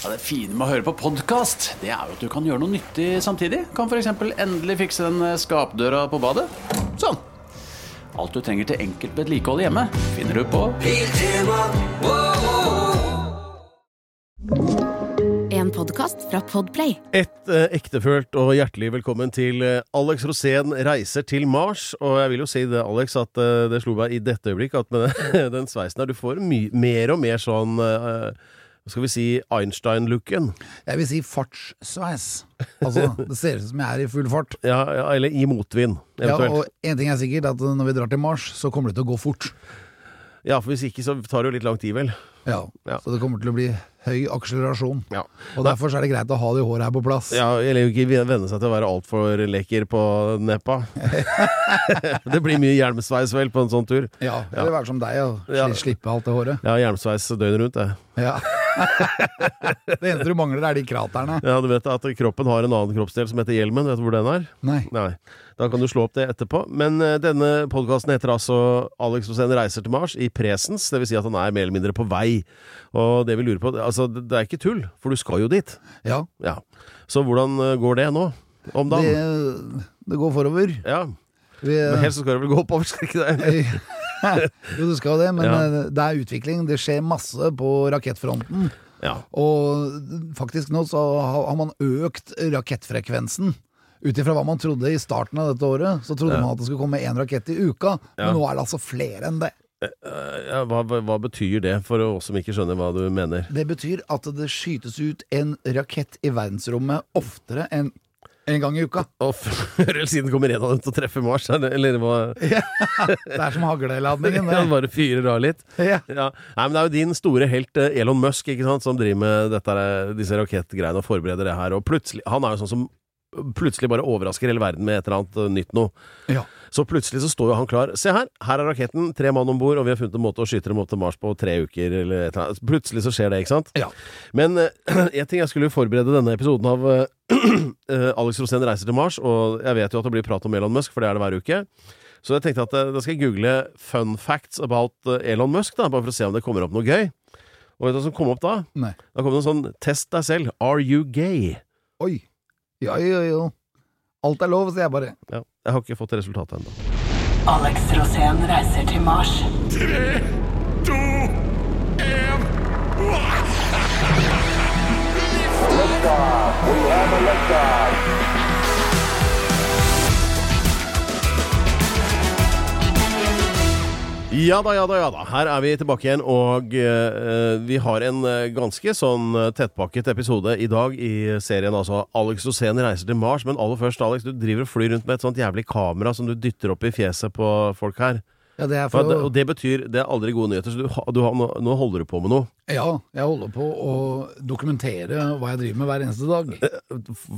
Ja, det fine med å høre på podkast, det er jo at du kan gjøre noe nyttig samtidig. Kan f.eks. endelig fikse den eh, skapdøra på badet. Sånn. Alt du trenger til enkelt vedlikehold hjemme, finner du på En podkast fra Podplay. Et eh, ektefølt og hjertelig velkommen til eh, Alex Rosén reiser til Mars. Og jeg vil jo si det, Alex, at eh, det slo meg i dette øyeblikk at med den sveisen her Du får my mer og mer sånn eh, skal vi si Einstein-looken. Jeg vil si fartssveis. Altså, det ser ut som jeg er i full fart. Ja, ja, eller i motvind, Ja, og en ting er sikkert, at når vi drar til Mars, så kommer det til å gå fort. Ja, for hvis ikke så tar det jo litt lang tid, vel. Ja, Ja. Så det kommer til å bli høy akselerasjon. Ja. Og derfor så er det greit å ha det håret her på plass. Ja, Eller ikke venne seg til å være altfor lekker på neppa. det blir mye hjelmsveis vel på en sånn tur. Ja, Eller være som deg og Ja. slippe alt det håret. Ja, hjelmsveis døgnet rundt, det. Ja. det eneste du mangler, er de kraterne. Ja, du vet at kroppen har en annen kroppsdel som heter hjelmen. Vet du hvor den er? Nei. Nei. Da kan du slå opp det etterpå. Men uh, denne podkasten heter altså Alex Osen reiser til Mars i presens. Det vil si at han er mer eller mindre på vei. Og det vi lurer på Altså, det det er ikke tull, for du skal jo dit. Ja, Ja. Så hvordan eh, går det nå? Om dagen? det går forover. Ja. Vi, Men helst skal det vel gå oppover, skal det ikke det? jo, det skal det, men Ja. eh, det er utvikling. Det skjer masse på rakettfronten. Ja. Og faktisk nå så har man økt rakettfrekvensen. Ut ifra hva man trodde i starten av dette året, så trodde Ja. man at det skulle komme én rakett i uka. Men nå er det altså flere enn det. Eh, hva, hva hva betyr det, for oss som ikke skjønner hva du mener? Det betyr at det skytes ut en rakett i verdensrommet oftere enn en gang i uka. Og før eller siden kommer en av dem til å treffe Mars, er eller hva? Det er som hagleladningen. det. Han bare fyrer av litt? Ja. Ja. Nei, men det er jo din store helt eh, Elon Musk ikke sant, som driver med dette, disse rakettgreiene og forbereder det her. Og plutselig, han er jo sånn som plutselig bare overrasker hele verden med et eller annet eh, nytt noe. Ja. Så plutselig så står jo han klar. Se her, her er raketten, tre mann om bord, og vi har funnet en måte å skyte dem opp til Mars på tre uker, eller et eller annet. Plutselig så skjer det, ikke sant? Ja. Men eh, en ting jeg skulle forberede denne episoden av eh, eh, Alex Rosén reiser til Mars, og jeg vet jo at det blir prat om Elon Musk, for det er det hver uke. Så jeg tenkte at eh, da skal jeg google fun facts about eh, Elon Musk, da, bare for å se om det kommer opp noe gøy. Og vet du hva som kom opp da? Nei. Da kom det en sånn test deg selv. Are you gay? Oi. Ja, ja, ja. Alt er lov, sier jeg bare. Ja, jeg har ikke fått resultatet ennå. Alex Rosén reiser til Mars. Ja da, ja da, ja da. Her er vi tilbake igjen, og eh, vi har en eh, ganske sånn eh, tettpakket episode i dag i serien, altså Alex Rosén reiser til Mars. Men aller først, Alex, du driver og flyr rundt med et sånt jævlig kamera som du dytter opp i fjeset på folk her. Ja, det er For det, og det betyr Det er aldri gode nyheter, så du, du har, nå, nå holder du på med noe. Ja, jeg holder på å dokumentere hva jeg driver med hver eneste dag.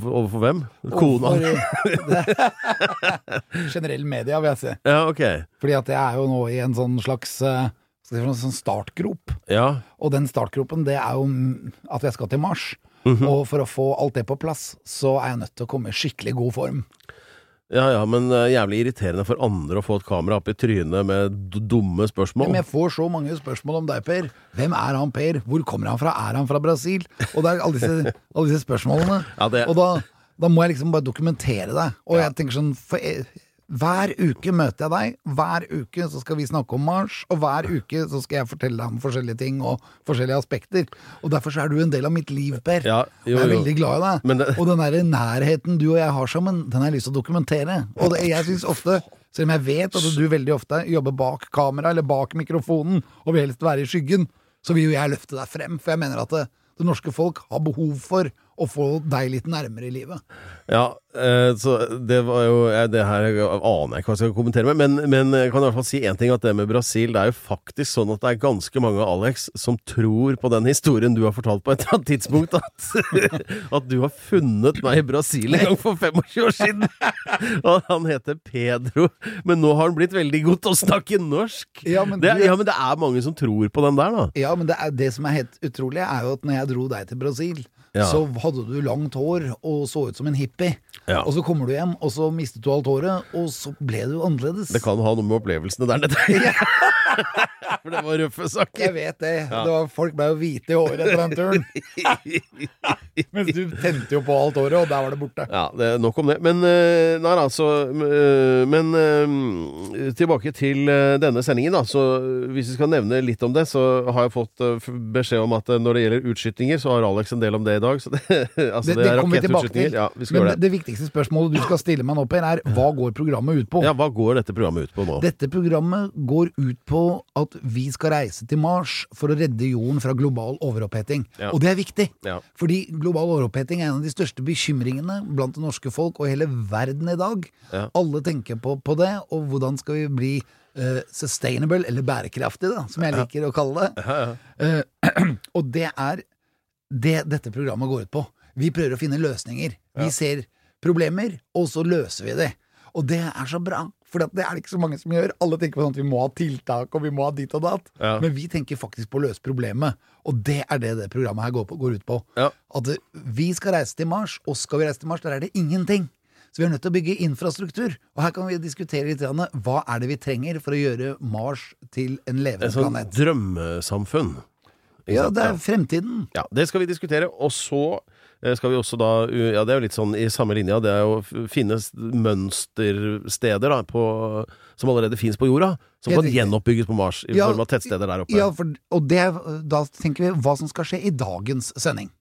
Overfor hvem? Kona? Overfor- Generell media, vil jeg si. Ja, ok. Fordi at jeg er jo nå i en sånn slags eh, en sånn startgrop. Ja. Og den startgropen, det er jo mm, at jeg skal til Mars. Mhm. Og for å få alt det på plass, så er jeg nødt til å komme i skikkelig god form. Ja, ja, men eh, jævlig irriterende for andre å få et kamera opp i trynet med dumme spørsmål. Men jeg får så mange spørsmål om deg, Per. Hvem er han Per? Hvor kommer han fra? Er han fra Brasil? Og det er alle disse, alle disse spørsmålene. Ja, det- Og da, da må jeg liksom bare dokumentere det. Og jeg tenker sånn for jeg, Hver uke møter jeg deg. Hver uke så skal vi snakke om Mars. Og hver uke så skal jeg fortelle deg om forskjellige ting og forskjellige aspekter. Og derfor så er du en del av mitt liv, Per. Ja, jo, og jeg er jo. veldig glad i deg. Men det- Og den der nærheten du og jeg har sammen, den har jeg lyst til å dokumentere. Og det, jeg syns ofte selv om jeg vet at du veldig ofte jobber bak kamera eller bak mikrofonen og vil helst være i skyggen, så vil jo jeg løfte deg frem. For jeg mener at det, det norske folk har behov for å få deg litt nærmere i livet. Ja, eh, så det var jo Det her aner jeg ikke hva jeg skal kommentere med, men, men jeg kan i hvert fall si én ting. At det med Brasil, det er jo faktisk sånn at det er ganske mange, Alex, som tror på den historien du har fortalt på et eller annet tidspunkt. At, at du har funnet meg i Brasil en gang for 25 år siden! Og han heter Pedro, men nå har han blitt veldig god til å snakke norsk! Ja, men det, ja, men det er mange som tror på den der, da. Ja, men det, er, det som er helt utrolig, er jo at når jeg dro deg til Brasil, Ja. så hadde du langt hår og så ut som en hippie. Ja. Og så kommer du hjem, og så mistet du alt håret, og så ble du annerledes. Det kan ha noe med opplevelsene der nede For det var røffe Jeg vet det. det var, folk ble jo hvite i håret etter den turen. Mens du tente jo på alt håret, og der var det borte. Ja, det er nok om det. Men eh, nei, altså Men eh, tilbake til denne sendingen, da. Så hvis vi skal nevne litt om det, så har jeg fått beskjed om at når det gjelder utskytinger, så har Alex en del om det i dag. Så det, altså, Det, det, det er til. Ja, vi skal Men gjøre det, det. Det viktigste spørsmålet du skal stille meg nå, Per, er hva går programmet ut på? Ja, hva går dette programmet ut på nå? Dette programmet går ut på at vi skal reise til Mars for å redde jorden fra global overoppheting. Ja. Og det er viktig, Ja. fordi global overoppheting er en av de største bekymringene blant det norske folk og hele verden i dag. Ja. Alle tenker på, på det, og hvordan skal vi bli Uh, sustainable, eller bærekraftig, da, som jeg liker å kalle det. Uh, og det er det dette programmet går ut på. Vi prøver å finne løsninger. Vi ser problemer, og så løser vi det. Og det er så bra, for det er det ikke så mange som gjør. Alle tenker på sånn at vi må ha tiltak, og vi må ha dit og datt. Ja. Men vi tenker faktisk på å løse problemet, og det er det det programmet her går, på, går ut på. Ja. At vi skal reise til Mars, og skal vi reise til Mars, der er det ingenting. Så vi er nødt til å bygge infrastruktur. Og her kan vi diskutere litt grann, hva er det vi trenger for å gjøre Mars til en levende Et sånt planet. drømmesamfunn. Ja, det er fremtiden. Ja, det skal vi diskutere. Og så skal vi også da Ja, det er jo litt sånn i samme linja. Det er jo finne mønstersteder da, på, som allerede fins på jorda. Som kan gjenoppbygges på Mars i Ja, form av tettsteder der oppe. Ja, for, og det, da tenker vi hva som skal skje i dagens sending.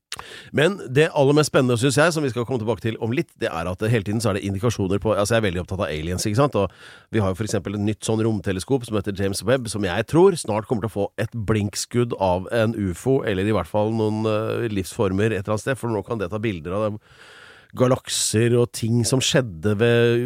Men det aller mest spennende, syns jeg, som vi skal komme tilbake til om litt, det er at hele tiden så er det indikasjoner på Altså, jeg er veldig opptatt av aliens, ikke sant. Og vi har jo for eksempel et nytt sånn romteleskop som heter James Webb, som jeg tror snart kommer til å få et blinkskudd av en ufo, eller i hvert fall noen eh, livsformer et eller annet sted, for nå kan det ta bilder av dem galakser og ting som skjedde ved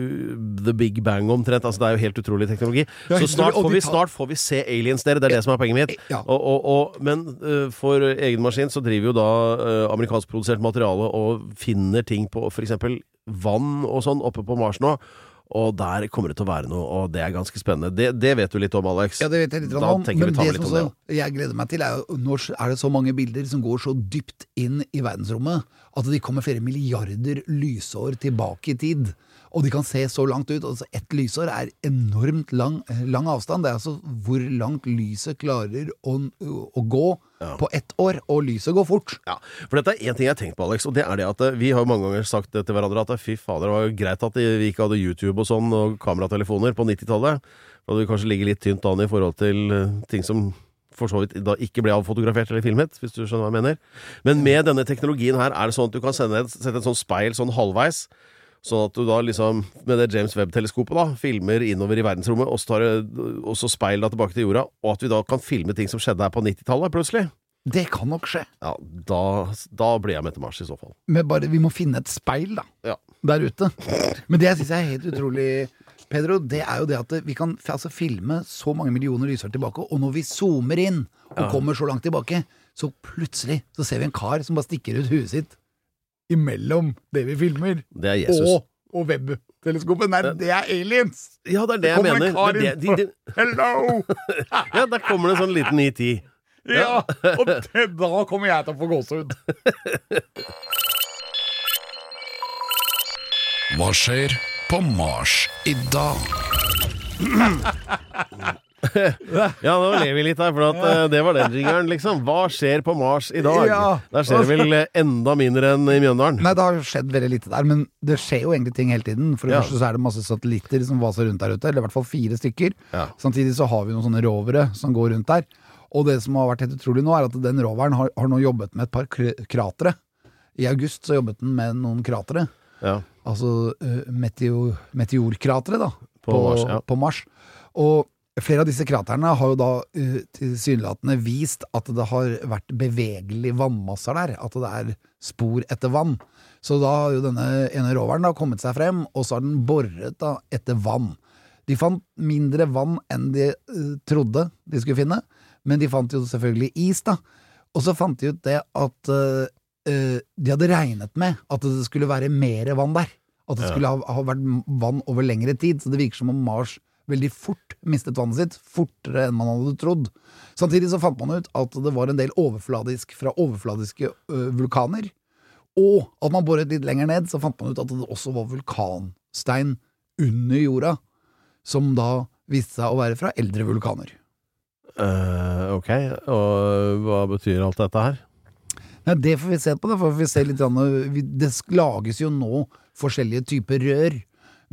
The Big Bang omtrent. Altså, det er jo helt utrolig teknologi. Så snart får vi, snart får vi se aliens, dere. Det er det som er poenget mitt. Og, og, og, men uh, for egen maskin så driver jo da uh, amerikanskprodusert materiale og finner ting på f.eks. vann og sånn oppe på Mars nå. Og der kommer det til å være noe, og det er ganske spennende. Det, det vet du litt om, Alex. Ja, det vet jeg litt Da om, vi men ta det som om det. jeg gleder meg til, er jo nå er det så mange bilder som går så dypt inn i verdensrommet at de kommer flere milliarder lysår tilbake i tid. Og de kan se så langt ut. Altså Ett lysår er enormt lang, lang avstand. Det er altså hvor langt lyset klarer å, å gå på ett år. Og lyset går fort. Ja, for dette er én ting jeg har tenkt på, Alex, og det er det at eh, vi har jo mange ganger sagt det til hverandre at eh, fy fader, det var jo greit at vi ikke hadde YouTube og sånn, og kameratelefoner på 90-tallet. Da hadde vi kanskje ligget litt tynt an i forhold til eh, ting som for så vidt da ikke ble avfotografert eller filmet, hvis du skjønner hva jeg mener. Men med denne teknologien her er det sånn at du kan sende et, sette et sånt speil sånn halvveis. Sånn at du da liksom, med det James Webb-teleskopet, da, filmer innover i verdensrommet, og så, tar og så speiler tilbake til jorda, og at vi da kan filme ting som skjedde her på 90-tallet, plutselig. Det kan nok skje. Ja, da, da blir jeg med til Mars, i så fall. Men bare, vi må finne et speil, da. Ja. Der ute. Men det jeg syns er helt utrolig, Pedro, det er jo det at vi kan altså, filme så mange millioner lysår tilbake, og når vi zoomer inn og kommer så langt tilbake, så plutselig så ser vi en kar som bare stikker ut huet sitt imellom det vi filmer, Det er Jesus. og, og webteleskopet. Nei, det er aliens! Ja, det er det jeg kommer en mener. kar Det, inn det, de, de, Hello! ja, der kommer det en sånn liten ET. Ja, og det, da kommer jeg til å få gåsehud. Hva skjer på Mars i dag? Ja, nå ler vi litt her, for at, uh, det var den jingeren, liksom. Hva skjer på Mars i dag? Ja. Der skjer det vel eh, enda mindre enn i Mjøndalen. Nei, det har skjedd veldig lite der, men det skjer jo egentlig ting hele tiden. For det Ja. første så er det masse satellitter som vaser rundt der ute, eller i hvert fall fire stykker. Ja. Samtidig så har vi noen sånne rovere som går rundt der. Og det som har vært helt utrolig nå, er at den roveren har, har nå jobbet med et par kr- kratre. I august så jobbet den med noen kratre. Ja. Altså uh, meteor, meteorkratre, da. På Mars, ja. på Mars. Og flere av disse kraterne har jo da uh, tilsynelatende vist at det har vært bevegelige vannmasser der. At det er spor etter vann. Så da har jo denne ene roveren da kommet seg frem, og så har den boret da etter vann. De fant mindre vann enn de uh, trodde de skulle finne, men de fant jo selvfølgelig is, da. Og så fant de ut det at uh, de hadde regnet med at det skulle være mer vann der. At det skulle ha, ha vært vann over lengre tid. Så det virker som om Mars veldig fort mistet vannet sitt. Fortere enn man hadde trodd. Samtidig så fant man ut at det var en del overfladisk fra overfladiske vulkaner. Og at man boret litt lenger ned, så fant man ut at det også var vulkanstein under jorda, som da viste seg å være fra eldre vulkaner. Uh, ok, og hva betyr alt dette her? Nei, det får vi se på. Det får vi se litt Det lages jo nå forskjellige typer rør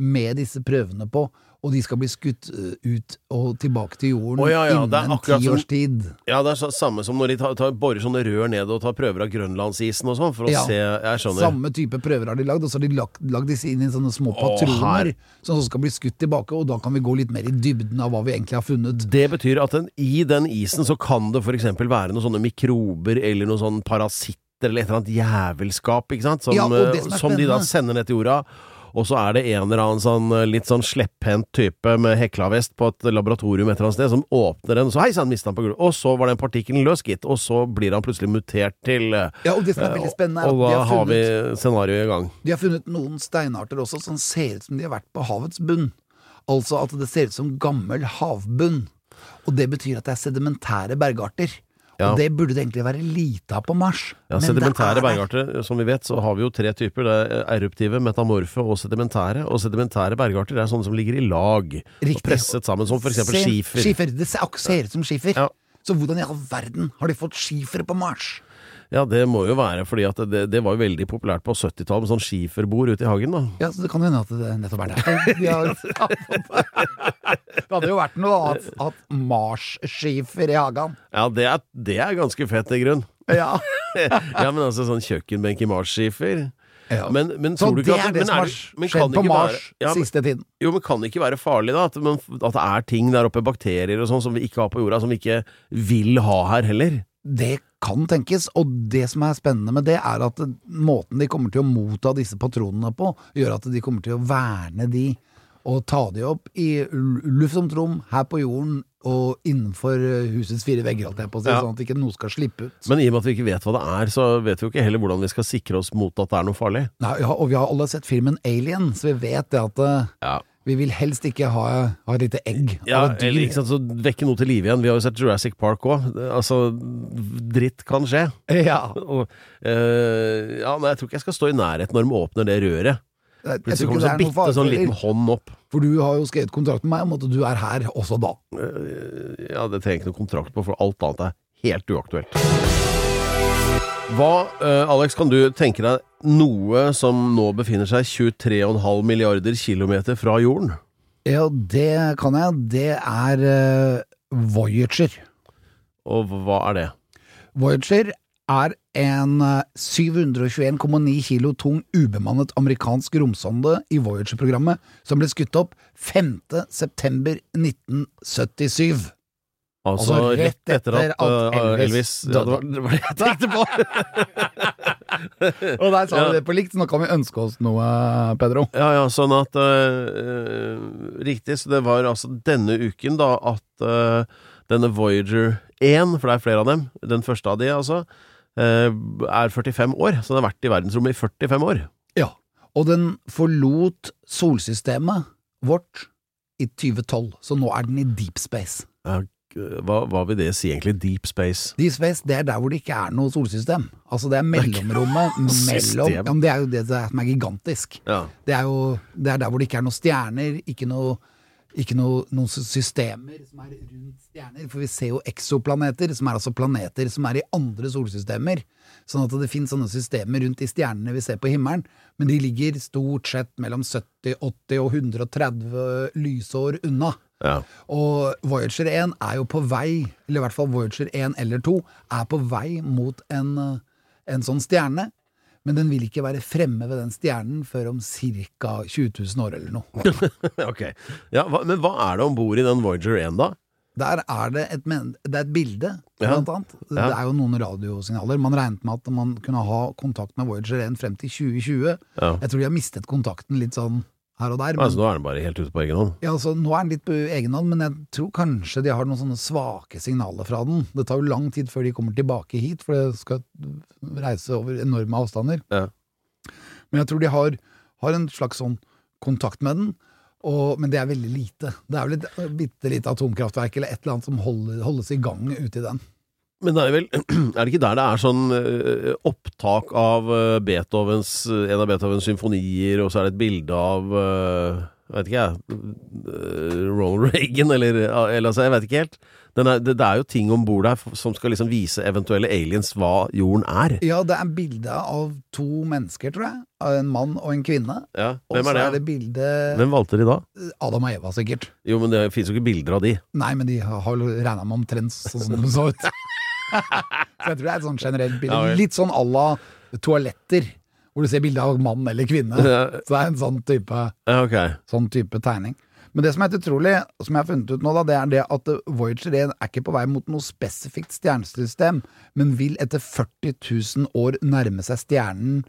med disse prøvene på, og de skal bli skutt eh, ut og tilbake til jorden oh, ja, ja, innen ti års tid. Ja, det er samme som når de tar, tar, borer sånne rør ned og tar prøver av grønlandsisen og sånn, for å Ja. se Jeg skjønner. Samme type prøver har de lagd, og så har de lagd, lagd disse inn i sånne små patroner her. som så skal bli skutt tilbake, og da kan vi gå litt mer i dybden av hva vi egentlig har funnet. Det betyr at den, i den isen så kan det eksempel være noen sånne mikrober eller noen sånne parasitter eller et eller annet jævelskap, ikke sant? Som, eh, som de da sender ned til jorda. Og så er det en eller annen sånn eh, litt sånn slepphendt type med heklavest på et laboratorium et eller annet sted, som åpner den, så hei sann, mista han på gulvet. Og så var den partikkelen løs, gitt. Og så blir han plutselig mutert til eh, Ja, og det som er veldig spennende, er Og at de da har, har vi funnet, scenarioet i gang. de har funnet noen steinarter også som ser ut som de har vært på havets bunn. Altså at det ser ut som gammel havbunn. Og det betyr at det er sedimentære bergarter. Ja. Og det burde det egentlig være lite av på Mars. Ja, Men Sedimentære er bergarter, som vi vet, så har vi jo tre typer. Det er eruptive, metamorfe og sedimentære. Og sedimentære bergarter er sånne som ligger i lag og presset sammen, som for eksempel skifer. Skifer. Det ser, ser ut som skifer. Ja. Så hvordan i all verden har de fått skifer på Mars? Ja, det må jo være fordi at det, det var jo veldig populært på 70-tallet med sånn skiferbord ute i hagen, da. Ja, så Det kan jo hende at det nettopp er der. De har, det hadde jo vært noe annet at Mars-skifer i hagen. Ja, det er, det er ganske fett, i grunn. Ja. ja, men altså sånn kjøkkenbenk i Mars-skifer. Ja. Men, men Så det at er det som har skjedd på Mars være- ja, siste tiden. Jo, men kan det ikke være farlig, da? At, men, at det er ting der oppe, bakterier og sånn, som vi ikke har på jorda, som vi ikke vil ha her heller? Det kan tenkes, og det som er spennende med det, er at måten de kommer til å motta disse patronene på, gjør at de kommer til å verne de og ta de opp i luftsomt rom her på jorden og innenfor eh, husets fire vegger, alt jeg på å si, Ja. sånn at ikke noe skal slippe ut. Men i og med at vi ikke vet hva det er, så vet vi jo ikke heller hvordan vi skal sikre oss mot at det er noe farlig. Nei, ja, og vi har alle sett filmen Alien, så vi vet det at eh, Ja. Vi vil helst ikke ha, ha et lite egg Ja, av et dyr. eller ikke sant, så vekke noe til live igjen. Vi har jo sett Jurassic Park òg. Altså, dritt kan skje. Ja. Og, eh, ja, men jeg tror ikke jeg skal stå i nærheten når de åpner det røret. Plutselig kommer det så er bitte sånn liten hånd opp. for du har jo skrevet kontrakt med meg om at du er her også da. Eh, Ja, det trenger jeg ikke noe kontrakt på, for alt annet er helt uaktuelt. Hva, uh, Alex, kan du tenke deg noe som nå befinner seg 23,5 milliarder kilometer fra jorden? Ja, det kan jeg. Det er uh, Voyager. Og hva er det? Voyager er en eh, 721,9 kilo tung ubemannet amerikansk romsonde i Voyager-programmet som ble skutt opp 5. september 1977. Altså, Altså, rett etter at, at Elvis, Elvis ja, det, var, det var det jeg tenkte på! Og der sa Ja. vi det på likt, så nå kan vi ønske oss noe, Pedro. Ja, ja, sånn at eh, eh, Riktig, så det var altså denne uken da at uh, denne Voyager 1, for det er flere av dem, den første av de altså, uh, er 45 år. Så den har vært i verdensrommet i 45 år. Ja. Og den forlot solsystemet vårt i 2012, så nå er den i deep space. Ja, hva, hva vil det si egentlig? Deep space? Deep space, det er der hvor det ikke er noe solsystem. Altså det er mellomrommet mellom ja, Det er jo det som er gigantisk. Ja. Det er jo det er der hvor det ikke er noen stjerner, ikke noe ikke noe, noen systemer som er rundt stjerner, for vi ser jo eksoplaneter, som er altså planeter som er i andre solsystemer. Sånn at det finnes sånne systemer rundt de stjernene vi ser på himmelen, men de ligger stort sett mellom 70, 80 og 130 lysår unna. Ja. Og Voyager 1 er jo på vei, eller i hvert fall Voyager 1 eller 2, er på vei mot en, eh, en sånn stjerne. Men den vil ikke være fremme ved den stjernen før om ca. 20 000 år eller noe. ok. Ja, hva, men hva er det om bord i den Voyager 1, da? Der er det et, det er et bilde, Ja. annet. Ja. Det er jo noen radiosignaler. Man regnet med at man kunne ha kontakt med Voyager 1 frem til 2020. Ja. Jeg tror de har mistet kontakten litt sånn her og der. Men, Altså, nå er den bare helt ute på egen hånd. ja, altså, nå er den litt på egen hånd, men jeg tror kanskje de har noen sånne svake signaler fra den. Det tar jo lang tid før de kommer tilbake hit, for det skal reise over enorme avstander. Ja. Men jeg tror de har, har en slags sånn kontakt med den. Og, men det er veldig lite. Det er vel et bitte lite atomkraftverk eller et eller annet som holder, holdes i gang ute i den. Men det er vel Er det ikke der det er sånn eh, opptak av eh, Beethovens En av Beethovens symfonier, og så er det et bilde av Jeg vet ikke jeg eh, Ronald Reagan, eller, eller altså, Jeg vet ikke helt. Den er, det, det er jo ting om bord der som skal liksom vise eventuelle aliens hva jorden er. Ja, det er bilde av to mennesker, tror jeg. Av en mann og en kvinne. Ja, Og Hvem så er det? er det bilde Hvem valgte de da? Adam og Eva, sikkert. Jo, men det finnes jo ikke bilder av de. Nei, men de har regna med omtrent sånn som de så ut. så jeg tror det er et sånn generelt bilde. Litt sånn à la toaletter, hvor du ser bilde av mann eller kvinne. Så det er en sånn type, okay. sånn type tegning. Men det som er helt utrolig, som jeg har funnet ut nå, da, det er det at Voyager 1 er ikke på vei mot noe spesifikt stjernesystem, men vil etter 40 000 år nærme seg stjernen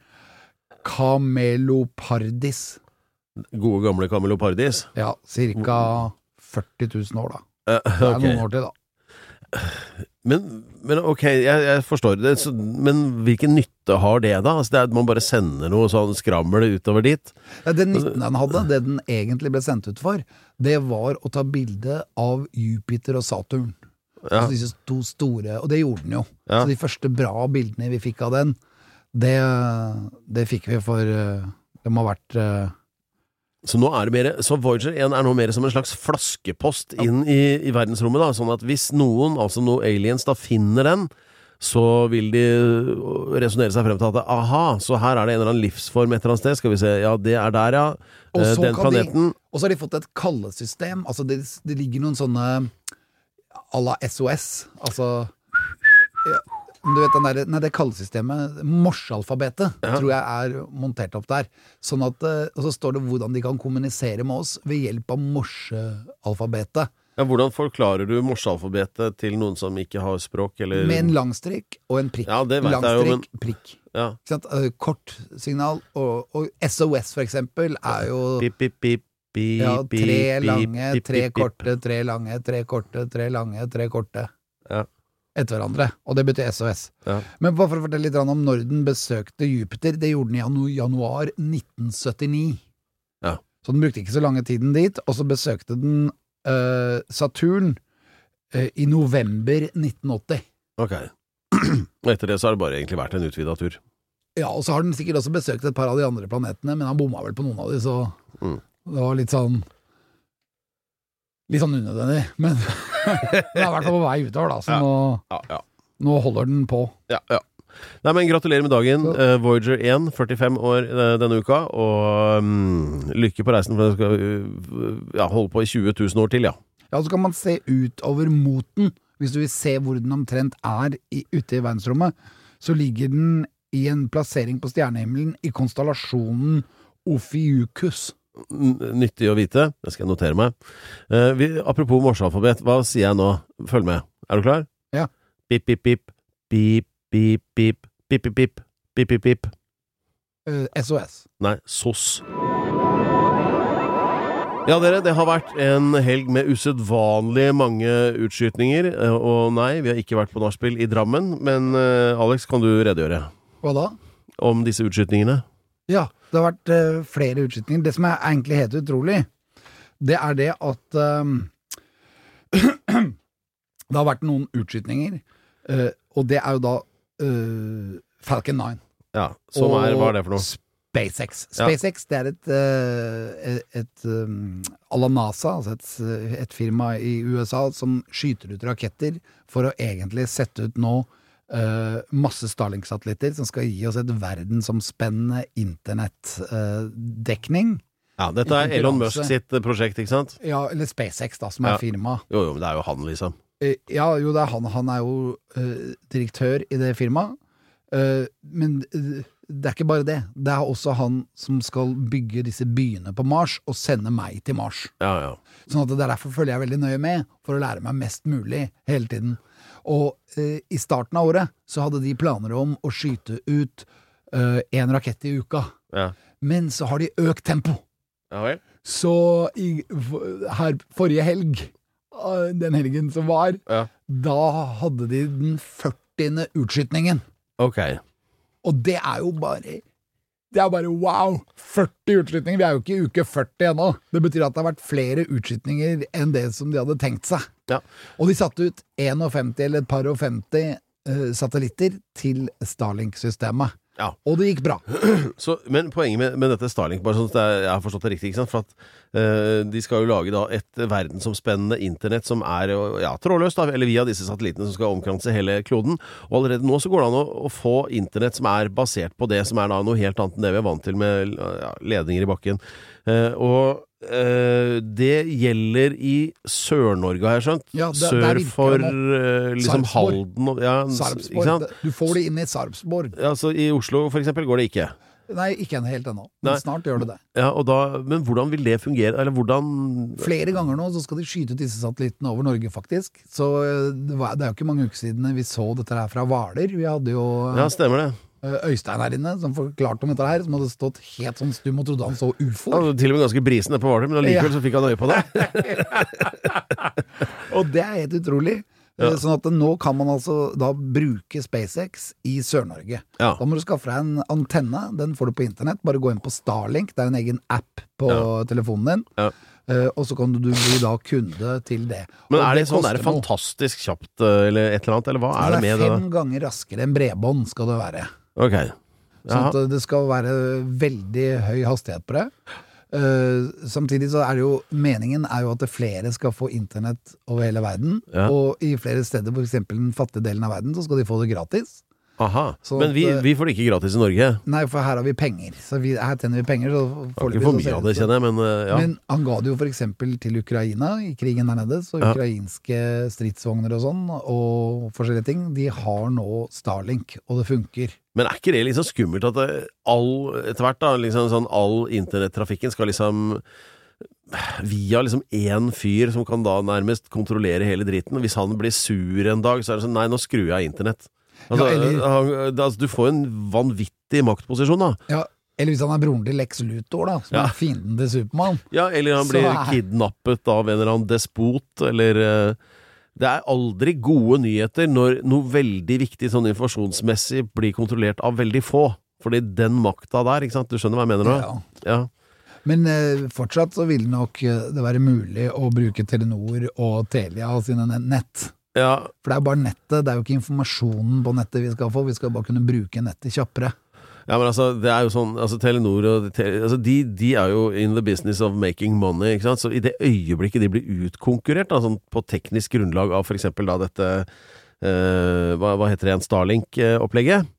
Camelopardis. Gode, gamle Camelopardis. Ja, ca. 40 000 år, da. Det er noen år til, da. Men, men ok, jeg, jeg forstår det, så, men hvilken nytte har det da? Altså, det er at man bare sender noe sånn skrammel utover dit? Ja, Den nytten den hadde, det den egentlig ble sendt ut for, det var å ta bilde av Jupiter og Saturn. Ja. Altså disse to store, og det gjorde den jo. Ja. Så de første bra bildene vi fikk av den, det, det fikk vi for eh, Det må ha vært eh, Så nå er det mer, så Voyager 1 er nå mer som en slags flaskepost inn i, i verdensrommet, da. Sånn at hvis noen, altså noen aliens, da finner den, så vil de resonnere seg frem til at aha, så her er det en eller annen livsform et eller annet sted. Skal vi se, ja, det er der, ja. Og Eh, så Den kan de- Og så har de fått et kallesystem. Altså det, det ligger noen sånne à la SOS. Altså ja, Du vet den der, nei, det kallesystemet, morsealfabetet, tror jeg er montert opp der. Sånn at, eh, og så står det hvordan de kan kommunisere med oss ved hjelp av morsealfabetet. ja, Hvordan forklarer du morsealfabetet til noen som ikke har språk, eller Med en langstrek og en prikk. Ja, det vet langstrek, jeg jo, men- prikk. Ja. Eh, Kort signal, og, og SOS for eksempel er jo Pip, pip, pip, Bi, ja, tre lange, tre korte, tre lange, tre korte, tre lange, tre korte. Ja. Etter hverandre. Og det betyr SOS. Ja. Men bare for å fortelle litt om når den besøkte Jupiter. Det gjorde den i janu januar 1979. Ja. Så den brukte ikke så lange tiden dit. Og så besøkte den uh, Saturn uh, i november 1980. Ok. Etter det så har det bare egentlig vært en utvida tur. Ja, og så har den sikkert også besøkt et par av de andre planetene, men han bomma vel på noen av de, så Mm. det var litt sånn Litt sånn unødvendig. Men den er i hvert fall på vei utover, da, så Ja. nå, nå holder den på. Ja, ja. Nei, men Gratulerer med dagen, uh, Voyager 1, 45 år uh, denne uka. Og um, lykke på reisen, for den skal uh, ja, holde på i 20 000 år til, ja. Ja, så kan man se utover mot den. Hvis du vil se hvor den omtrent er i, ute i verdensrommet, så ligger den i en plassering på stjernehimmelen i konstellasjonen Ophiuchus. Nyttig å vite. Det skal jeg notere meg. Uh, vi, apropos morsealfabet, hva sier jeg nå? Følg med. Er du klar? Ja. Pip, pip, pip. Pip, pip, pip. Pip, pip, pip. Pip, pip, pip. Eh, SOS. Nei, SOS. Ja, dere, det har vært en helg med usedvanlig mange utskytninger. eh, Og nei, vi har ikke vært på nachspiel i Drammen. Men Alex, kan du redegjøre Hva da? om disse utskytningene? Ja, det har vært uh, flere utskytninger. Det som er egentlig helt utrolig, det er det at um, Det har vært noen utskytninger, uh, og det er jo da uh, Falcon 9. Ja, Som er Hva er det for noe? SpaceX. Ja. SpaceX det er et, eh, et um, à la NASA, altså et, et firma i USA som skyter ut raketter for å egentlig sette ut nå eh, masse Starlink-satellitter som skal gi oss et verdensomspennende internettdekning. Ja, Dette er Elon. Musk sitt eh, prosjekt, ikke sant? ja, eller SpaceX, da, som er firmaet. firma. Jo, jo, men det er jo han, liksom. Uh, Ja, jo, det er han. Han er jo direktør i det firmaet. Men det er ikke bare det. Det er også han som skal bygge disse byene på Mars, og sende meg til Mars. Ja, ja. Sånn at det er derfor følger jeg veldig nøye med, for å lære meg mest mulig hele tiden. Og eh, i starten av året så hadde de planer om å skyte ut én rakett i uka. Ja, Men så har de økt tempo. ja vel? Så i, her forrige helg, eh, den helgen som var, Ja. da hadde de den 40. utskytningen. Ok. Og det er jo bare Det er bare wow! 40 utskytninger! Vi er jo ikke i uke 40 ennå. Det betyr at det har vært flere utskytninger enn det som de hadde tenkt seg. Ja. Og de satte ut 51 eller et par og 50 uh, satellitter til Starlink-systemet. Ja. Og det gikk bra. Så, men poenget med, med dette Starlink, bare sånn at jeg, har forstått det riktig, for at uh, de skal jo lage da et verdensomspennende internett som er ja, trådløst, eller via disse satellittene som skal omkranse hele kloden. Og allerede nå så går det an å, å få internett som er basert på det som er da noe helt annet enn det vi er vant til med ja, ledninger i bakken. Uh, og eh, det gjelder i Sør-Norge, har jeg skjønt. Ja, det- Sør for eh, liksom Halden og ja, Sarpsborg. Du får det inn i Sarpsborg. Ja, så I Oslo for eksempel går det ikke. Nei, ikke helt ennå, Nei. men snart gjør det det. Ja, og da, Men hvordan vil det fungere? Eller hvordan Flere ganger nå så skal de skyte ut disse satellittene over Norge, faktisk. Så eh, det, var, det er jo ikke mange uker siden vi så dette her fra Hvaler. Vi hadde jo Ja, stemmer det. Eh, Øystein her inne som forklarte om dette her, som hadde stått helt sånn stum og trodde han så ufoer. var til og med ganske brisen på Hvaler, men allikevel Ja. så fikk han øye på det. Og det er helt utrolig. Ja. Eh, Sånn at nå kan man altså da bruke SpaceX i Sør-Norge. Ja. Da må du skaffe deg en antenne. Den får du på internett. Bare gå inn på Starlink. Det er en egen app på telefonen din. Ja. Uh, og så kan du bli da kunde til det. Men er det sånn er det fantastisk kjapt, eller et eller annet, eller hva er det det med er det? fem ganger raskere enn bredbånd skal det være. Ok. Sånn at det skal være veldig høy hastighet på det. Uh, samtidig så er det jo meningen er jo at flere skal få internett over hele verden. Ja. Og i flere steder, f.eks. den fattige delen av verden, så skal de få det gratis. Aha. så Men at, vi, eh, vi får det ikke gratis i Norge. Nei, for her har vi penger. Så vi, her tjener vi penger. Så får ikke for mye av det kjenner jeg, men eh, ja. Men han ga det jo f.eks. til Ukraina i krigen der nede. Så ukrainske stridsvogner og sånn, og forskjellige ting, de har nå Starlink, og det funker. Men er ikke det liksom skummelt at all, etter hvert da, liksom sånn all internettrafikken skal liksom via liksom én fyr som kan da nærmest kontrollere hele dritten. Hvis han blir sur en dag, så er det sånn Nei, nå skrur jeg av internett. Altså, Ja, eller- han, altså, du får en vanvittig maktposisjon, da. Ja, eller hvis han er broren til Lex Luthor, da, som Ja. er fienden til Supermann. Ja, eller han Så blir er- kidnappet av en eller annen despot, eller eh, Det er aldri gode nyheter når noe veldig viktig sånn informasjonsmessig blir kontrollert av veldig få. Fordi den makta der, ikke sant, du skjønner hva jeg mener nå? Ja. Ja. Men eh, fortsatt så vil nok eh, det være mulig å bruke Telenor og Telia sine ne- nett. Ja. For det er jo bare nettet, det er jo ikke informasjonen på nettet vi skal få, vi skal bare kunne bruke nettet kjappere. Ja, men altså, det er jo sånn altså Telenor og tele, altså, de, de er jo in the business of making money, ikke sant? Så i det øyeblikket de blir utkonkurrert, da, sånn på teknisk grunnlag av eksempel da dette eh, hva, hva heter det igjen, Starlink-opplegget,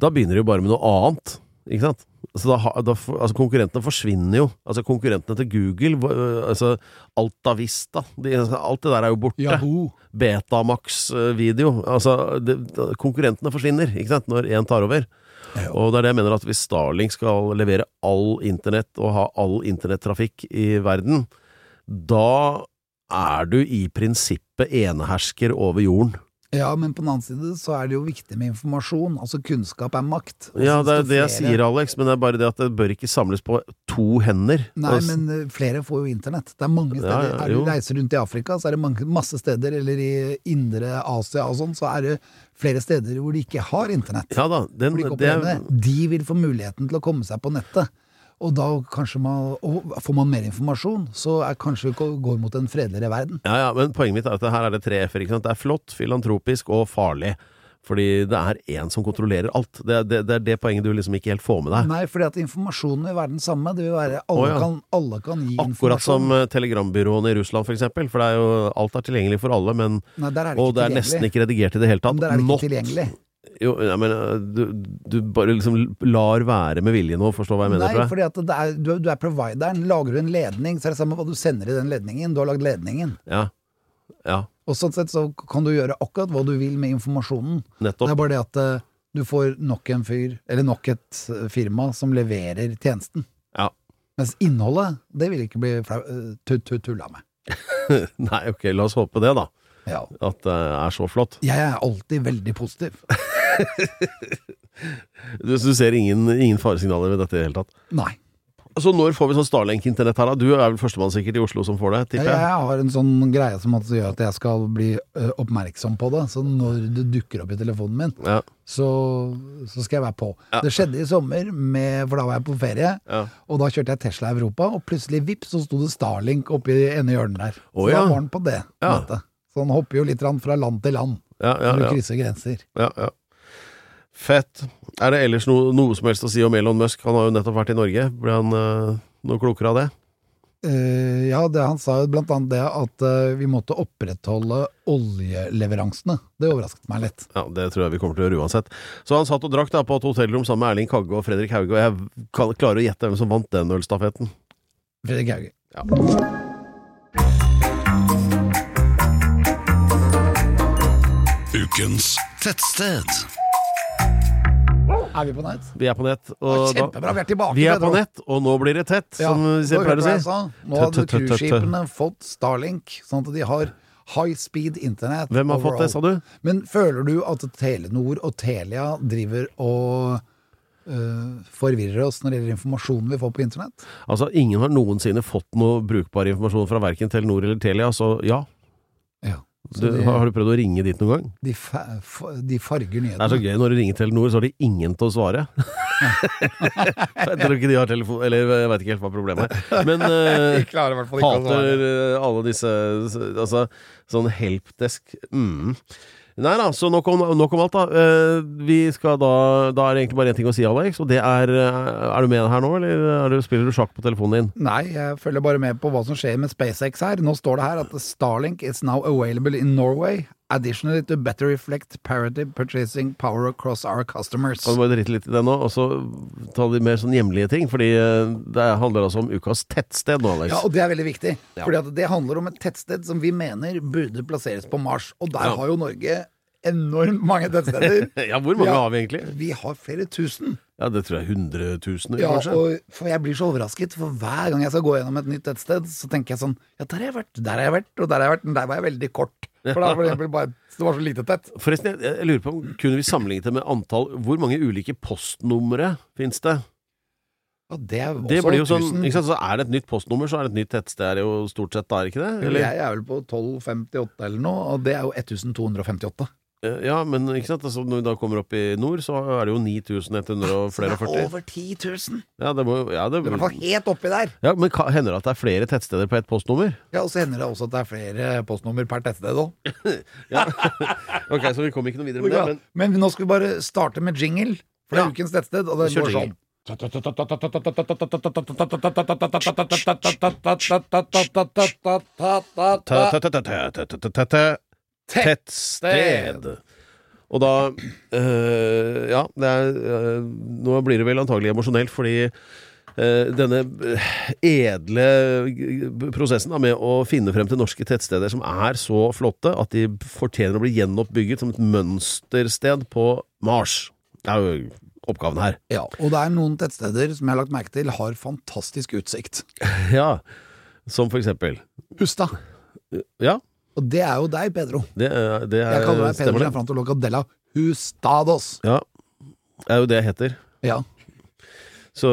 da begynner de jo bare med noe annet, ikke sant? Så da, da, altså konkurrentene forsvinner jo. Altså konkurrentene til Google, øh, altså Alta Vista, de, alt det der er jo borte. Yahoo! Betamax-video. Altså, det, konkurrentene forsvinner, ikke sant, når én tar over. Og det er det jeg mener at hvis Starlink skal levere all internett og ha all internettrafikk i verden, da er du i prinsippet enehersker over jorden. Ja, men på den annen side så er det jo viktig med informasjon. Altså kunnskap er makt. Ja, det er det jeg sier, Alex, men det er bare det at det bør ikke samles på to hender. Nei, Altså, men eh, flere får jo internett. Det er mange steder. ja, er du reiser rundt i Afrika, så er det mange, masse steder, eller i indre Asia og sånn, så er det flere steder hvor de ikke har internett. ja da, den, de det. De vil få muligheten til å komme seg på nettet. Og da man, og får man mer informasjon, så er kanskje vi går mot en fredeligere verden. Ja, ja, men poenget mitt er at her er det tre f-er. Det er flott, filantropisk og farlig. Fordi det er én som kontrollerer alt. Det, det, det er det poenget du liksom ikke helt får med deg. Nei, fordi at informasjonen vil være den samme. Det vil være Alle, oh, ja. kan, alle kan gi Akkurat som Akkurat som telegrambyråene i Russland, for eksempel. For er jo, alt er tilgjengelig for alle, men Nei, der er det Og det er nesten ikke redigert i det hele tatt. Men der er det ikke Not- tilgjengelig. Jo, jeg men eh, du, du bare liksom lar være med vilje nå, forstår hva jeg mener? Nei, fordi at det er, du, du er provideren. Lager du en ledning, så er det samme hva du sender i den ledningen. Du har lagd ledningen. Ja. ja, Og sånn sett så kan du gjøre akkurat hva du vil med informasjonen. Det er bare det at eh, du får nok en fyr, eller nok et eh, firma, som leverer tjenesten. Ja. Mens innholdet, det vil ikke bli flau- tu- tu- tulla med. Nei, ok, la oss håpe det, da. Ja. At det er så flott. Jeg er alltid veldig positiv. Du, du ser ingen, ingen faresignaler ved dette i det hele tatt. Nei. Så når får vi sånn Starlink-internett her, da? Du er vel førstemann sikkert i Oslo som får det, tipper Jeg jeg? har en sånn greie som gjør at jeg skal bli oppmerksom på det. Så når det dukker opp i telefonen min, Ja. så, så skal jeg være på. Ja. Det skjedde i sommer, med, for da var jeg på ferie. Ja. Og da kjørte jeg Tesla Europa, og plutselig vips, så sto det Starlink oppi ene hjørnet der. Så da var den på det Ja. Så den hopper jo litt fra land til land. Når du krysser grenser. ja, ja. Fett. Er det ellers noe, noe som helst å si om Elon Musk? Han har jo nettopp vært i Norge. Ble han uh, noe klokere av det? Uh, ja, det, han sa jo blant annet det at uh, vi måtte opprettholde oljeleveransene. Det overrasket meg litt. Ja, Det tror jeg vi kommer til å gjøre uansett. Så han satt og drakk da på et hotellrom sammen med Erling Kagge og Fredrik Hauge, og jeg klarer å gjette hvem som vant den ølstafetten. Fredrik Hauge. Ukens tettsted. Er vi på nett? Vi er på nett. Kjempebra, vi er tilbake. vi er på nett, og nå blir det tett, Ja, som vi pleier å si. Nå har cruiseskipene fått Starlink, sånn at de har high speed internett. Hvem har fått det, sa du? Men føler du at Telenor og Telia driver og øh, forvirrer oss når det gjelder informasjonen vi får på internett? Altså, ingen har noensinne fått noe brukbar informasjon fra verken Telenor eller Telia, så ja. Ja. Du, de, har du prøvd å ringe dit noen gang? de, fa de farger Det er så gøy når du ringer Telenor, så har de ingen til å svare. jeg tror ikke de har telefon Eller jeg veit ikke helt hva problemet er. Men ikke hater eh, alle disse Altså, sånn helpdesk mm. Nei da, så nok om, nok om alt, da. Eh, vi skal da Da er det egentlig bare én ting å si, Alex, og det er eh, Er du med her nå, eller er du, spiller du sjakk på telefonen din? Nei, jeg følger bare med på hva som skjer med SpaceX her. Nå står det her at Starlink is now available in Norway. Additionally to better reflect parity purchasing power across our customers. Kan du bare drite litt i det nå, og så ta de mer sånn hjemlige ting? Fordi eh, det handler altså om ukas tettsted nå, Alex. Ja, og det er veldig viktig. Fordi at det handler om et tettsted som vi mener burde plasseres på Mars. Og der Ja. har jo Norge enormt mange tettsteder. Ja, hvor mange Ja. har vi egentlig? Vi har flere tusen. Ja, det tror jeg hundretusener, Ja, kanskje. og for jeg blir så overrasket, for hver gang jeg skal gå gjennom et nytt tettsted, så tenker jeg sånn Ja, der har jeg vært, der har jeg vært, og der har jeg vært, men der var jeg veldig kort. For da var det bare Det var så lite tett. Forresten, jeg, jeg lurer på om kunne vi sammenlignet det med antall Hvor mange ulike postnumre finnes det? Og det Det blir jo sånn, 1000. ikke sant, så Er det et nytt postnummer, så er det et nytt tettsted jo stort sett, da, er det ikke det? Eller? Jeg er vel på 1258 eller noe, og det er jo 1258. Eh, Ja, men ikke sant, altså, når vi da kommer opp i nord, så er det jo 9100 og flere og 40. Over 10 000! Ja, det må, ja, det, Det er i hvert fall helt oppi der. ja, men hender det at det er flere tettsteder på ett postnummer? Ja, Og så hender det også at det er flere postnummer per tettsted òg. Ja. ok, så vi kom ikke noe videre med det, men Men nå skal vi bare starte med jingle, for det er Ja. ukens tettsted, og det går sånn. Tettsted. Og da øh, Ja, det er øh, Nå blir det vel antagelig emosjonelt, fordi øh, denne edle prosessen da, med å finne frem til norske tettsteder som er så flotte at de fortjener å bli gjenoppbygget som et mønstersted på Mars. Det er jo oppgaven her. Ja, og det er noen tettsteder som jeg har lagt merke til har fantastisk utsikt. Ja, som for eksempel. Hustad. Ja, Og det er jo deg, Pedro. det, er- det er, Jeg kaller deg Pedro. Gianfranto Locadella Hustados. Ja, det er jo det jeg heter. Ja. Så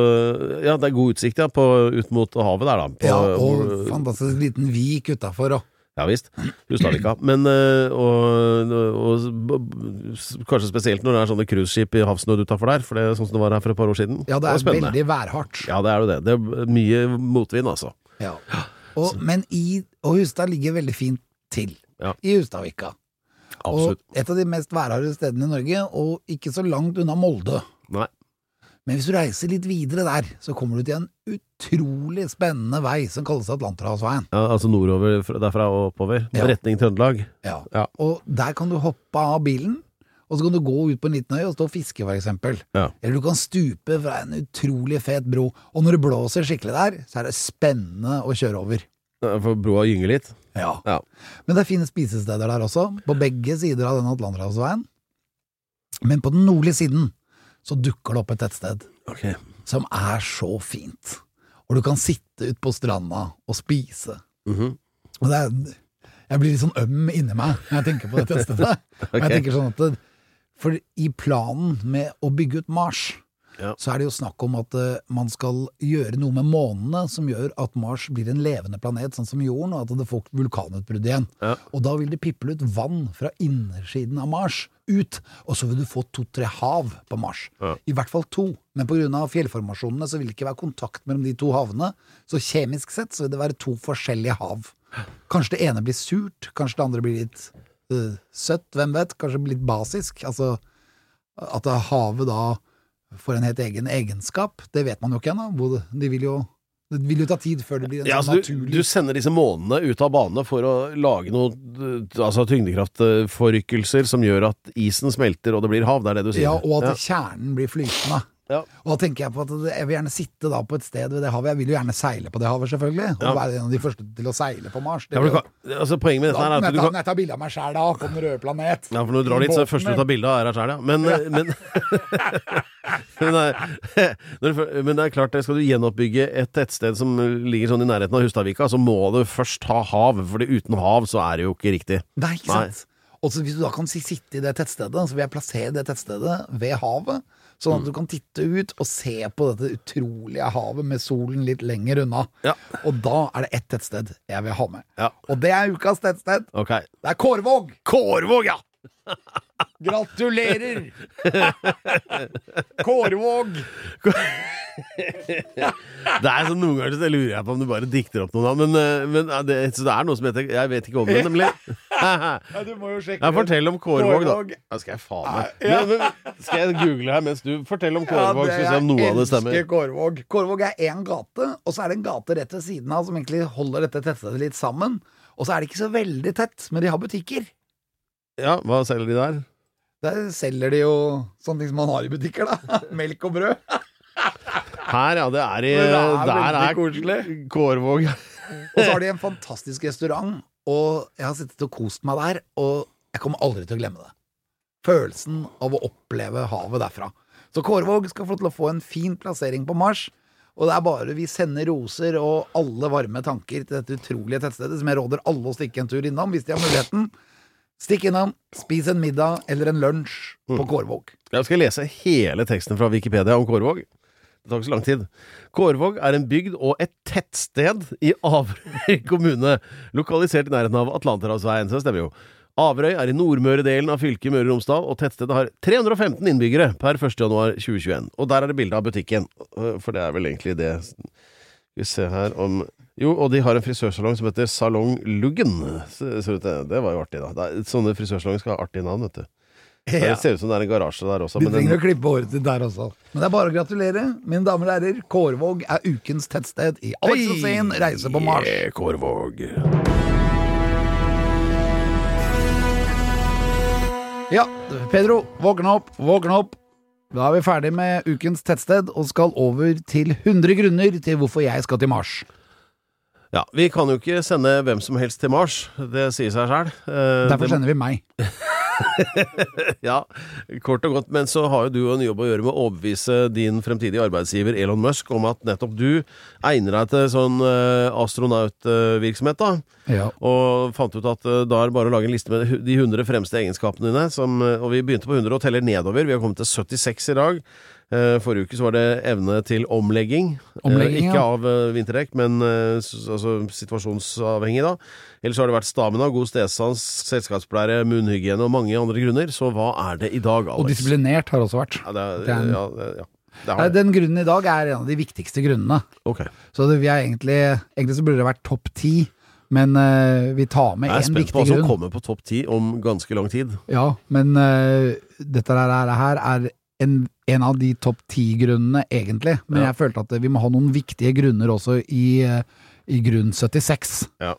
ja, det er god utsikt ja, på, ut mot havet der, da. På, ja, og hvor- fantastisk liten vik utafor. Og ja visst. Hustadvika. Men og, og, og, s- kanskje spesielt når det er sånne cruiseskip i havsnød utafor der, for det er sånn som det var her for et par år siden. ja, det er det veldig værhardt. Ja, det er jo det. Det er mye motvind, altså. Ja. Og, men i, og Hustad ligger veldig fint til. Ja. I Hustadvika. Absolutt. Og et av de mest værharde stedene i Norge, og ikke så langt unna Molde. Nei. Men hvis du reiser litt videre der, så kommer du til en utrolig spennende vei som kalles Atlanterhavsveien. Ja, altså nordover derfra og oppover. Ja. Retning Trøndelag. Ja. Ja. Og der kan du hoppe av bilen, og så kan du gå ut på en liten øy og stå og fiske, for eksempel. Ja. Eller du kan stupe fra en utrolig fet bro. Og når det blåser skikkelig der, så er det spennende å kjøre over. For broa gynger litt. Ja. Ja. Men det er fine spisesteder der også, på begge sider av denne Atlanterhavsveien. Men på den nordlige siden så dukker det opp et tettsted okay. som er så fint. Og du kan sitte ute på stranda og spise. Mhm. Og det er, jeg blir litt sånn øm inni meg når jeg tenker på det tettstedet. Og jeg tenker sånn at det, For i planen med å bygge ut Mars, Ja. så er det jo snakk om at uh, man skal gjøre noe med månene som gjør at Mars blir en levende planet, sånn som jorden, og at det får vulkanutbrudd igjen. Ja. Og da vil det piple ut vann fra innersiden av Mars ut, og så vil du få to-tre hav på Mars. Ja. I hvert fall to. Men pga. fjellformasjonene så vil det ikke være kontakt mellom de to havene, så kjemisk sett så vil det være to forskjellige hav. Kanskje det ene blir surt, kanskje det andre blir litt uh, søtt, hvem vet? Kanskje litt basisk? Altså at havet da får en helt egen egenskap, det vet man jo ikke ennå. De vil jo Det vil jo ta tid før det blir en Ja, sånn altså, du, naturlig du sender disse månene ut av bane for å lage noe eh, altså tyngdekraftforrykkelser som gjør at isen smelter og det blir hav. Det er det du sier? Ja, og at kjernen blir flytende. Ja. Og da tenker jeg på at jeg vil gjerne sitte da på et sted ved det havet. Jeg vil jo gjerne seile på det havet, selvfølgelig. Og Ja. være en av de første til å seile på Mars. Det Ja, kan, altså, poenget med dette er at du kan jeg tar bilde av meg sjæl da, på den røde planet Ja, for når du drar dit, så er det første du tar bilde av, er deg sjæl, ja. Men, eh, men, men, det- men er klart, skal du gjenoppbygge et tettsted som ligger sånn i nærheten av Hustadvika, så må du først ha hav, for uten hav så er det jo ikke riktig. Nei, ikke sant? Og så hvis du da kan sitte i det tettstedet, så vil jeg plassere det tettstedet ved havet. Sånn Mm. at du kan titte ut og se på dette utrolige havet med solen litt lenger unna. Ja. Og da er det ett tettsted jeg vil ha med. Ja. Og det er ukas tettsted. Okay. Det er Kårvåg! Kårvåg, ja! Gratulerer! Kårvåg! Det er sånn Noen ganger så lurer jeg på om du bare dikter opp noen navn, men, eh, men det, så det er noe som heter Jeg vet ikke om det, nemlig. Ja, du må jo sjekke Ja, fortell om Kårvåg, da. Ja, skal jeg faen meg men, men, Skal jeg google her mens du Fortell om Kårvåg, Ja, skal vi se om noe av det stemmer. Kårvåg. Kårvåg er én gate, og så er det en gate rett ved siden av som egentlig holder dette tettstedet litt sammen. Og så er det ikke så veldig tett, men de har butikker. Ja, Hva selger de der? Der selger de jo sånne ting som man har i butikker, da. Melk og brød. Her, ja. Det er i det er Der er koselig. Kårvåg. Og så har de en fantastisk restaurant, og jeg har sittet og kost meg der, og jeg kommer aldri til å glemme det. Følelsen av å oppleve havet derfra. Så Kårvåg skal få til å få en fin plassering på Mars. Og det er bare vi sender roser og alle varme tanker til dette utrolige tettstedet, som jeg råder alle å stikke en tur innom hvis de har muligheten. Stikk innom, spis en middag eller en lunsj på Kårvåg. Jeg skal lese hele teksten fra Wikipedia om Kårvåg. Det tar ikke så lang tid. Kårvåg er en bygd og et tettsted i Averøy kommune, lokalisert i nærheten av Atlanterhavsveien, så det stemmer jo. Averøy er i nordmøre-delen av fylket Møre og Romsdal, og tettstedet har 315 innbyggere per 1. januar 2021. Og der er det bilde av butikken, Øh, for det er vel egentlig det vi ser her om Jo, og de har en frisørsalong som heter Salong Luggen. Så, så det, det var jo artig, da. Sånne frisørsalonger skal ha artige navn, vet du. Det ser ut som det er en garasje der også. Du Men den, trenger å klippe håret ditt der også. Men det er bare å gratulere. Mine damer og herrer, Kårvåg er ukens tettsted i Alex Rosén reise på Mars. Yeah, Kårvåg. Ja, Pedro, våkne opp, våkne opp. Da er vi ferdig med ukens tettsted og skal over til 100 grunner til hvorfor jeg skal til Mars. Ja, Vi kan jo ikke sende hvem som helst til Mars, det sier seg sjøl. Derfor sender vi meg. Ja, kort og godt. Men så har jo du en jobb å gjøre med å overbevise din fremtidige arbeidsgiver Elon Musk om at nettopp du egner deg til sånn eh, astronautvirksomhet, da. Ja. Og fant ut at eh, da er det bare å lage en liste med de 100 fremste egenskapene dine. Som, eh, og vi begynte på 100 og teller nedover. Vi har kommet til 76 i dag. Eh, Forrige uke så var det evne til omlegging. Omlegging, eh, ikke ja. av eh, vinterdekk, men altså situasjonsavhengig, da. Ellers har det vært stamina, god stedsans, selskapspleiere, munnhygiene og mange andre grunner. Så hva er det i dag, Alex? Og disiplinert har også vært. Ja, det er, Det er en- ja, ja. Den grunnen i dag er en av de viktigste grunnene. Okay. Så det, vi er egentlig, egentlig så burde det vært topp ti, men uh, vi tar med én viktig grunn. Jeg er spent på hva som kommer på topp ti om ganske lang tid. Ja, men uh, dette her, her er en, en av de topp ti-grunnene, egentlig. Men Ja. jeg følte at vi må ha noen viktige grunner også i, i grunn 76. Ja.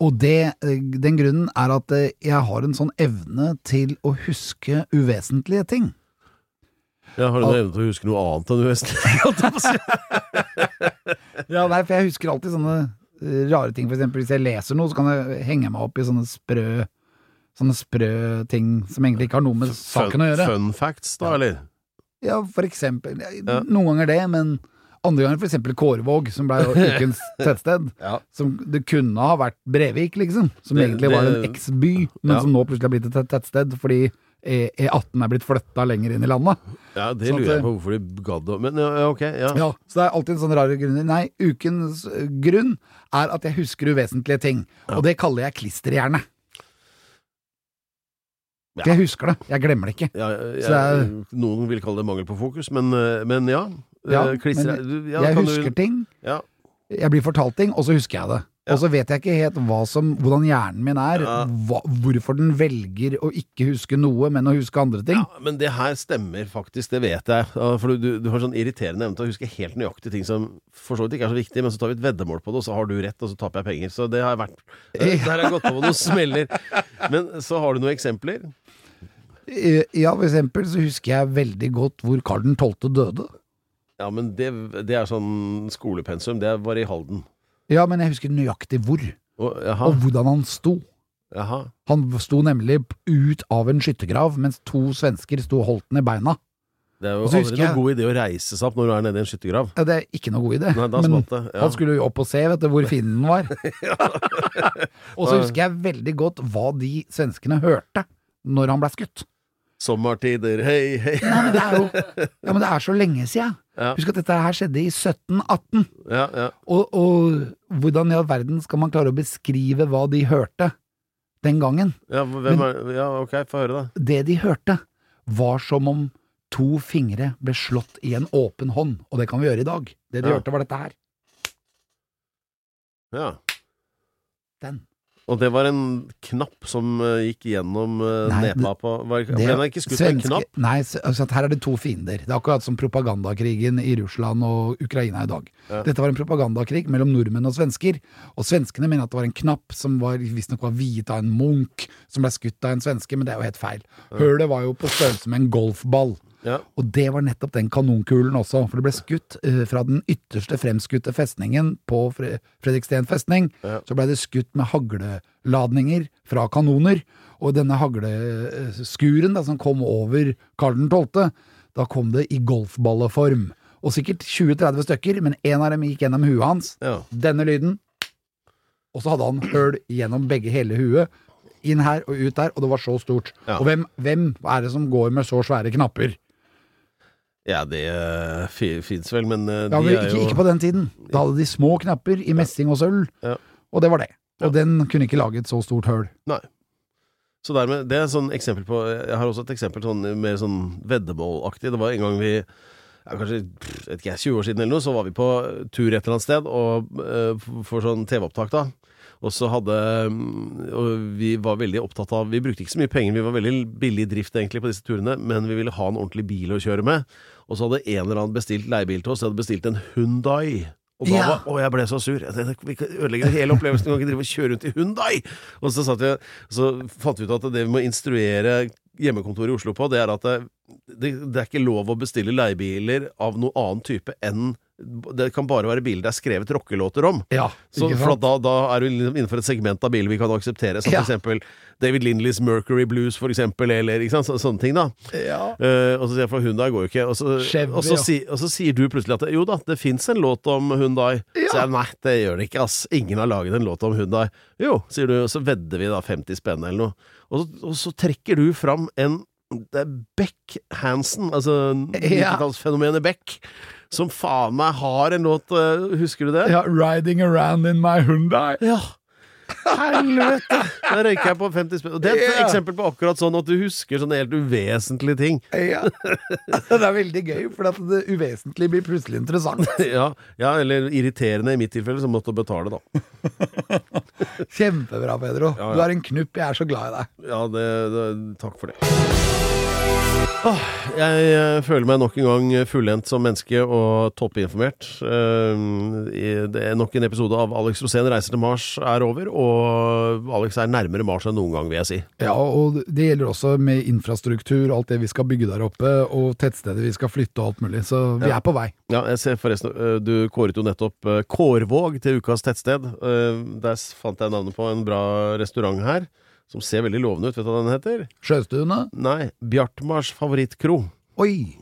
Og det, den grunnen er at eh, jeg har en sånn evne til å huske uvesentlige ting. Ja, har du noen evne til å huske noe annet enn uvesentlig? Ja, nei, for jeg husker alltid sånne eh, rare ting. For eksempel hvis jeg leser noe, så kan jeg henge meg opp i sånne sprø Sånne sprø ting som egentlig ikke har noe med saken å gjøre. Fun facts, da, eller? Ja, for eksempel. Ja, Noen ganger det, men andre ganger for eksempel Kårvåg, som ble ukens tettsted. Ja. Som det kunne ha vært Brevik, liksom. Som Det- egentlig var en eks-by, men Ja. som nå plutselig har blitt et tettsted fordi E- E18 er blitt flytta lenger inn i landet. Ja, det Sånn lurer jeg på hvorfor de gadd å Men ja, ok, ja. Ja, Så det er alltid en sånn rare grunn. Nei, ukens eh, grunn er at jeg husker uvesentlige ting. Og det kaller jeg klisterhjerne. Ja. For jeg husker det, jeg glemmer det ikke. Ja, jeg, er- noen vil kalle det mangel på fokus, men, eh, men ja. Ja, Eh, klister, men ja, jeg kan husker du, ting, Ja. jeg blir fortalt ting, og så husker jeg det. Og så vet jeg ikke helt som, hvordan hjernen min er, Ja. hva, hvorfor den velger å ikke huske noe, men å huske andre ting. Ja, men det her stemmer faktisk, det vet jeg. Ja, For du, du har sånn irriterende evne til å huske helt nøyaktig ting som for så vidt ikke er så viktig, men så tar vi et veddemål på det, og så har du rett, og så taper jeg penger. Så det har jeg vært Der har jeg gått på noen smeller. Men så har du noen eksempler? Eh, Ja, for eksempel så husker jeg veldig godt hvor Karl 12. døde. Ja, men det, det er sånn skolepensum. Det var i Halden. Ja, men jeg husker nøyaktig hvor, Og, og hvordan han sto. jaha. Han sto nemlig ut av en skyttergrav, mens to svensker sto og holdt den i beina. Det er jo aldri noen jeg- god idé å reise seg opp når du er nede i en skyttergrav. Ja, det er ikke noe god idé, Nei, men. Ja. han skulle jo opp og se, vet du, hvor fienden var. og så husker jeg veldig godt hva de svenskene hørte når han ble skutt. Sommertider, hei, hei. Nei, men det er jo ja, men det er så lenge siden. Ja. Husk at dette her skjedde i 1718. Ja, ja. Og, og hvordan i all verden skal man klare å beskrive hva de hørte den gangen? ja, hvem er Ja, ok, få høre, da. Det de hørte, var som om to fingre ble slått i en åpen hånd, og det kan vi gjøre i dag. Det de hørte, var dette her. Ja. Og det var en knapp som eh, gikk gjennom uh, Nei, nepa på var, Det- Ble den ikke skutt svenske, en knapp? Nei, altså, her er det to fiender. Det er akkurat som propagandakrigen i Russland og Ukraina i dag. Ja. Dette var en propagandakrig mellom nordmenn og svensker, og svenskene mener at det var en knapp som var visstnok var viet av en munk, som ble skutt av en svenske, men det er jo helt feil. Hølet var jo på størrelse med en golfball. Ja. Og det var nettopp den kanonkulen også, for det ble skutt eh, fra den ytterste fremskutte festningen på Fre Fredriksten festning. Ja. Så ble det skutt med hagleladninger fra kanoner, og denne hagleskuren da, som kom over Karl 12., da kom det i golfballeform. Og sikkert 20-30 stykker, men en av dem gikk gjennom huet hans. Ja. Denne lyden. Og så hadde han høl gjennom begge hele huet. Inn her og ut der, og det var så stort. Ja. Og hvem, hvem er det som går med så svære knapper? Ja, det uh, fins vel, men de Ja, de ikke, er jo ikke på den tiden. Da hadde de små knapper i messing og sølv, Ja. og det var det. Og den kunne ikke lage et så stort høl. Nei. Så dermed, det er et sånn eksempel på Jeg har også et eksempel sånn, mer sånn veddemålaktig. Det var en gang vi ja, Kanskje vet ikke 20 år siden eller noe, så var vi på tur et eller annet sted og, uh, for sånn TV-opptak. da og så hadde mm, Og vi var veldig opptatt av Vi brukte ikke så mye penger, vi var veldig billig i drift egentlig på disse turene, men vi ville ha en ordentlig bil å kjøre med. Og så hadde en eller annen bestilt leiebil til oss, de hadde bestilt en Hundai. Og da var, å, jeg ble så sur. Jeg Vi kan ødelegge hele opplevelsen. Vi kan ikke drive og kjøre rundt i Hundai! Og så, satt vi, så fant vi ut at det vi må instruere hjemmekontoret i Oslo på, det er at det, det, det er ikke lov å bestille leiebiler av noe annen type enn Det kan bare være biler det er skrevet rockelåter om. Ja, Så, for da, da er du liksom innenfor et segment av biler vi kan akseptere, som Ja. eksempel David Lindleys Mercury Blues, for eksempel, eller så, sånne ting, da. Ja. Uh, og så sier jeg for Hundai går jo ikke. Og så, Chevy, og, så ja. si, og så sier du plutselig at jo da, det fins en låt om Hyundai. Så jeg nei, det gjør det ikke, ass. Ingen har laget en låt om Hyundai. Jo, sier du, og så vedder vi da 50 spenn eller noe. Og, så- og så trekker du fram en det er Beck Hansen, altså Ja. 90-tallsfenomenet Beck, som faen meg har en låt, eh, husker du det? ja, 'Riding around in my Hyundai'. Ja. Helvete! Da røyker jeg på 50 spenn. Det er et yeah. eksempel på akkurat sånn at du husker sånne helt uvesentlige ting. Ja. Det er veldig gøy, for at det uvesentlige blir plutselig interessant. Ja, ja, eller irriterende i mitt tilfelle, som måtte betale, da. Kjempebra, Pedro. Ja, ja. Du er en knupp. Jeg er så glad i deg. Ja, det, det, takk for det. Åh, jeg eh, føler meg nok en gang fullendt som menneske og toppinformert. Eh, det er nok en episode av Alex Rosén reiser til Mars er over, og Alex er nærmere Mars enn noen gang, vil jeg si. Ja, og det gjelder også med infrastruktur, alt det vi skal bygge der oppe, og tettsteder vi skal flytte og alt mulig. Så vi Ja. er på vei. Ja, jeg ser forresten, øh, Du kåret jo nettopp Kårvåg til ukas tettsted. Der fant jeg navnet på en bra restaurant her, som ser veldig lovende ut. Vet du hva den heter? Sjøstuene. Nei, Bjartmars favorittkro. Oi!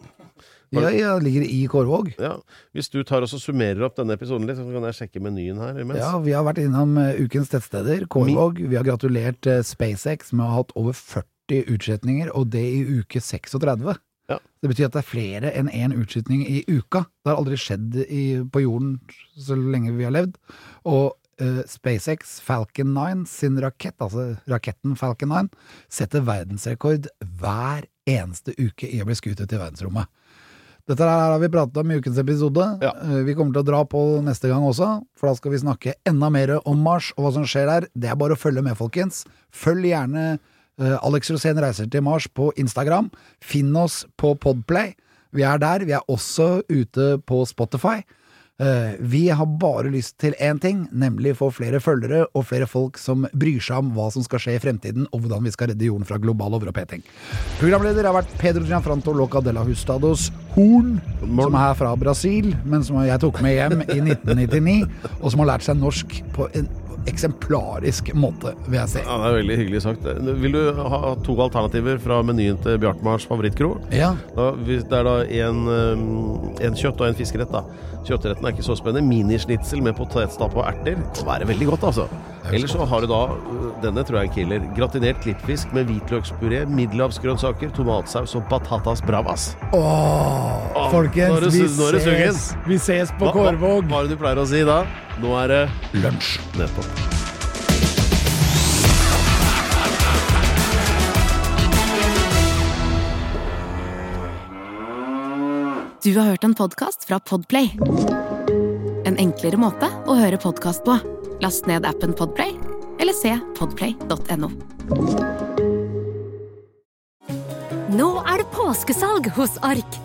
Ja, ja, ligger i Kårvåg. Ja, Hvis du tar og summerer opp denne episoden litt, så kan jeg sjekke menyen her imens. Ja, vi har vært innom eh, ukens tettsteder, Kårvåg. Vi har gratulert eh, SpaceX med å ha hatt over 40 utskytninger, og det i uke 36. Ja. Det betyr at det er flere enn én utsetning i uka. Det har aldri skjedd i, på jorden så lenge vi har levd. Og eh, SpaceX Falcon 9 sin rakett, altså raketten Falcon 9, setter verdensrekord hver eneste uke i å bli skutt ut i verdensrommet. Dette her har vi pratet om i ukens episode. Ja. Eh, Vi kommer til å dra på neste gang også, for da skal vi snakke enda mer om Mars og hva som skjer der. Det er bare å følge med, folkens. Følg gjerne eh, Alex Rosén reiser til Mars på Instagram. Finn oss på Podplay. Vi er der. Vi er også ute på Spotify. Eh, Vi har bare lyst til én ting, nemlig få flere følgere og flere folk som bryr seg om hva som skal skje i fremtiden, og hvordan vi skal redde jorden fra global overoppheting. Programleder har vært Pedro Gianfranto Loca de Hustados Horn, som er fra Brasil, men som jeg tok med hjem i 1999, og som har lært seg norsk på en eksemplarisk måte, vil jeg si. Ja, det er veldig hyggelig sagt. Vil du ha to alternativer fra menyen til Bjartmars favorittkro? Ja. Da, det er da en, um, en kjøtt- og en fiskerett, da. Kjøttretten er ikke så spennende. Minisnitsel med potetstappe og erter. Det må være veldig godt, altså. Eller så har du da, uh, denne tror jeg er en killer, gratinert klippfisk med hvitløkspuré, middelhavsgrønnsaker, tomatsaus og patatas bravas. Åh, folkens, nå er det vi su- nå er det sugen. ses, vi ses på Hva, hva, hva er det du pleier å si da? Nå er det Lunsj. nettopp. Du har hørt en podkast fra Podplay. En enklere måte å høre podkast på. Last ned appen Podplay, eller se podplay.no. Nå er det påskesalg hos Ark.